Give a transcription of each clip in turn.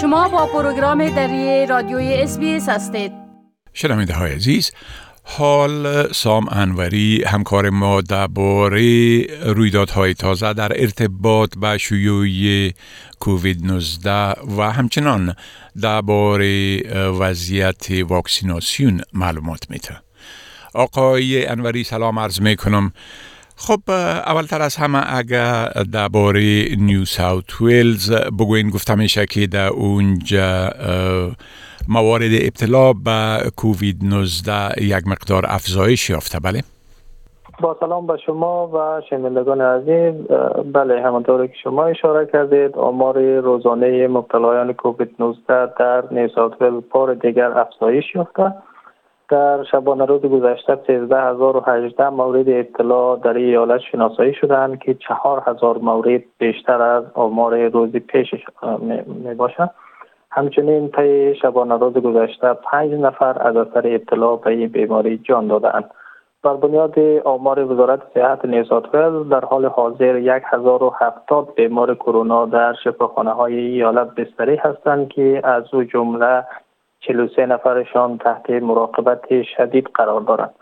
شما با پروگرام دری رادیوی اس هستید. شنونده های عزیز حال سام انوری همکار ما درباره رویدادهای تازه در ارتباط با شیوع کووید 19 و همچنان درباره وضعیت واکسیناسیون معلومات میده. آقای انوری سلام عرض می‌کنم. خب اولتر از همه اگر درباره نیو ساوت ویلز بگوین گفته میشه که در اونجا موارد ابتلا به کووید 19 یک مقدار افزایش یافته. بله؟ با سلام به شما و شنوندگان عزیز. بله همانطور که شما اشاره کردید آمار روزانه مبتلایان کووید 19 در نیو ساوت ویلز بار دیگر افزایش یافته. در شبانه روز گذشته 13018 مورد ابتلا در ایالت شناسایی شدند که 4000 مورد بیشتر از آمار روز پیش می باشد همچنین طی شبانه روز گذشته پنج نفر از اثر ابتلا به این بیماری جان دادند بر بنیاد آمار وزارت صحت نیوزات در حال حاضر 1070 بیمار کرونا در شفاخانه های ایالت بستری هستند که از او جمله 43 نفرشان تحت مراقبت شدید قرار دارند.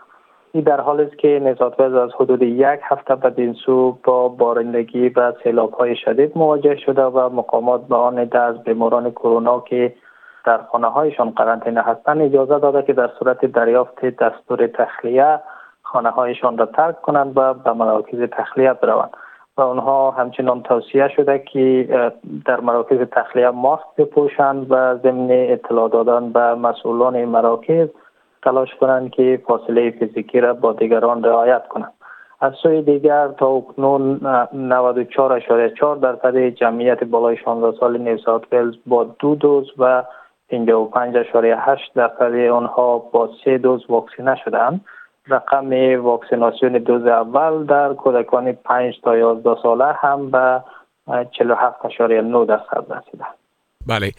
این در حالی است که نزات از حدود یک هفته به سو با بارندگی و سیلاب های شدید مواجه شده و مقامات به آن از بیماران کرونا که در خانه هایشان قرنطینه هستند اجازه داده که در صورت دریافت دستور تخلیه خانه هایشان را ترک کنند و به مراکز تخلیه بروند. و آنها همچنان توصیه شده که در مراکز تخلیه ماسک بپوشند و ضمن اطلاع دادن به مسئولان مراکز تلاش کنند که فاصله فیزیکی را با دیگران رعایت کنند. از سوی دیگر تا اکنون 94.4 درصد جمعیت بالای 16 سال نیو ساوت ولز با دو دوز و 55.8 درصد آنها با سه دوز واکسینه شدند رقم واکسیناسیون دوز اول در کودکان 5 تا 11 ساله هم به 47.9 درصد رسیده. بله.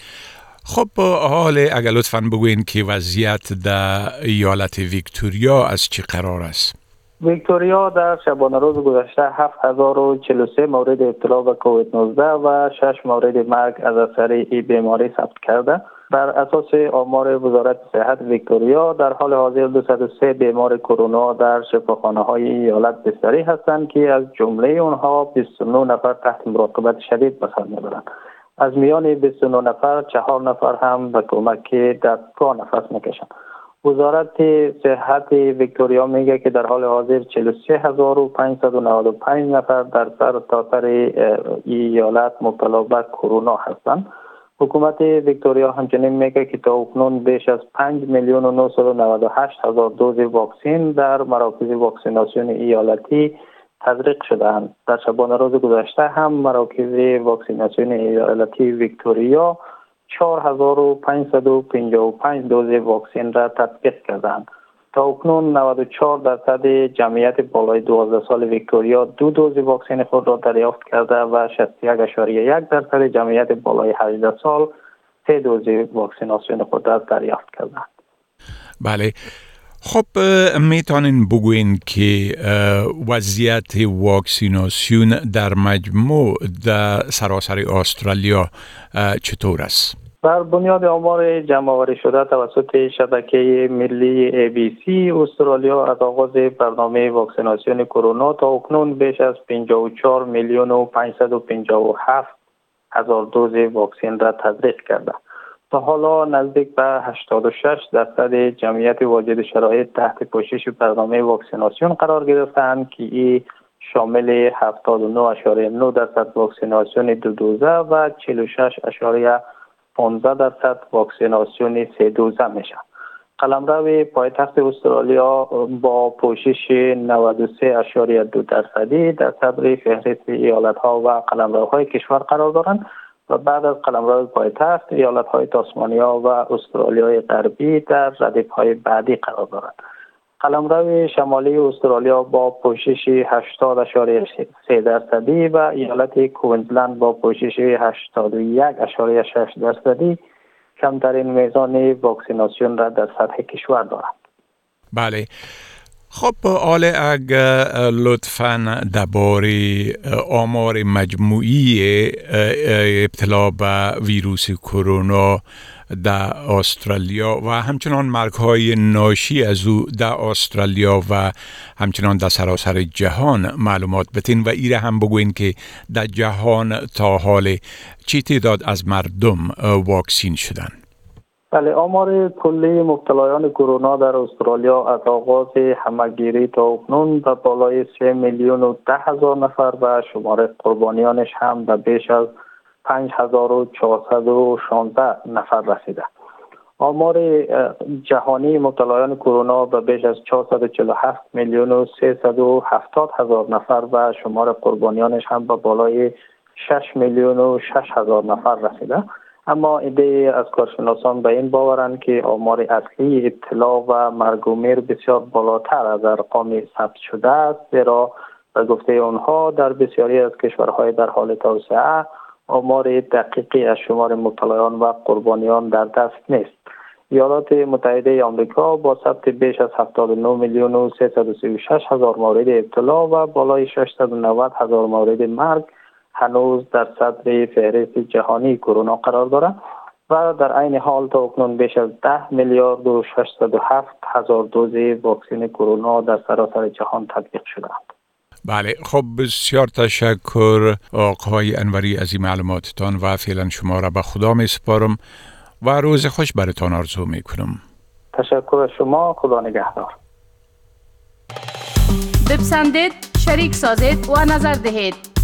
خب حال اگر لطفا بگوین که وضعیت در ایالت ویکتوریا از چه قرار است؟ ویکتوریا در شبانه روز گذشته 7043 مورد ابتلا به کووید 19 و 6 مورد مرگ از اثر این بیماری ثبت کرده. بر اساس آمار وزارت صحت ویکتوریا در حال حاضر 203 بیمار کرونا در شفاخانه های ایالت بستری هستند که از جمله آنها 29 نفر تحت مراقبت شدید به سر می‌برند. از میان 29 نفر چهار نفر هم به کمک دستگاه نفس می‌کشند. وزارت صحت ویکتوریا میگه که در حال حاضر 43595 نفر در سر تا ایالت مبتلا به کرونا هستند. حکومت ویکتوریا همچنین میگه که تا اکنون بیش از 5 میلیون و 998 هزار دوز واکسین در مراکز واکسیناسیون ایالتی تزریق شدهاند. در شبانه روز گذشته هم مراکز واکسیناسیون ایالتی ویکتوریا 4555 دوز واکسن را تطبیق کردند تا اکنون 94 درصد جمعیت بالای 12 سال ویکتوریا دو دوز واکسن خود را دریافت کرده و 61.1 درصد جمعیت بالای 18 سال سه دوز واکسیناسیون خود را دریافت کردند بله خب می‌تونین بگوین که وضعیت واکسیناسیون در مجموع در سراسر استرالیا چطور است؟ بر بنیاد آمار جمع شده توسط شبکه ملی ABC استرالیا از آغاز برنامه واکسیناسیون کرونا تا اکنون بیش از 54 میلیون و 557 هزار دوز واکسن را تزریق کرده. تا حالا نزدیک به 86 درصد جمعیت واجد شرایط تحت پوشش برنامه واکسیناسیون قرار گرفتند که این شامل 79.9 درصد واکسیناسیون دو دوزه و 46 15 درصد واکسیناسیون سه دوزه میشه. قلمرو پایتخت استرالیا با پوشش 93.2 درصدی در صدر فهرست ایالت ها و قلمروهای کشور قرار دارند و بعد از قلمرو پایتخت ایالت های تاسمانیا و استرالیای غربی در ردیف های بعدی قرار دارند قلمرو شمالی استرالیا با پوشش 80.3 درصدی و ایالت کوینزلند با پوشش 81.6 درصدی کمترین میزان واکسیناسیون را در سطح کشور دارند. بله خب حال اگر لطفا درباره آمار مجموعی ابتلا به ویروس کرونا در استرالیا و همچنان مرگ های ناشی از او در استرالیا و همچنان در سراسر جهان معلومات بتین و ایره هم بگوین که در جهان تا حال چی تعداد از مردم واکسین شدن. بله آمار کلی مبتلایان کرونا در استرالیا از آغاز همگیری تا اکنون به بالای 3 میلیون و ده هزار نفر و شمار قربانیانش هم به بیش از 5416 نفر رسیده. آمار جهانی مبتلایان کرونا به بیش از 447 میلیون و 370 هزار نفر و شمار قربانیانش هم به بالای 6 میلیون و 6 هزار نفر رسیده. اما ایده از کارشناسان به این باورند که آمار اصلی ابتلا و مرگ و میر بسیار بالاتر از ارقام ثبت شده است زیرا به گفته آنها در بسیاری از کشورهای در حال توسعه آمار دقیقی از شمار مبتلایان و قربانیان در دست نیست. ایالات متحده آمریکا با ثبت بیش از 79 میلیون و 336 هزار مورد ابتلا و بالای 690 هزار مورد مرگ هنوز در صدر فهرست جهانی کرونا قرار دارد و در عین حال تا اکنون بیش از 10 میلیارد و 607 هزار دوز واکسن کرونا در سراسر جهان تطبیق شده بله خب بسیار تشکر آقای انوری از این معلوماتتان و فعلا شما را به خدا می سپارم و روز خوش برتان آرزو می کنم. تشکر از شما خدا نگهدار. بپسندید شریک سازید و نظر دهید.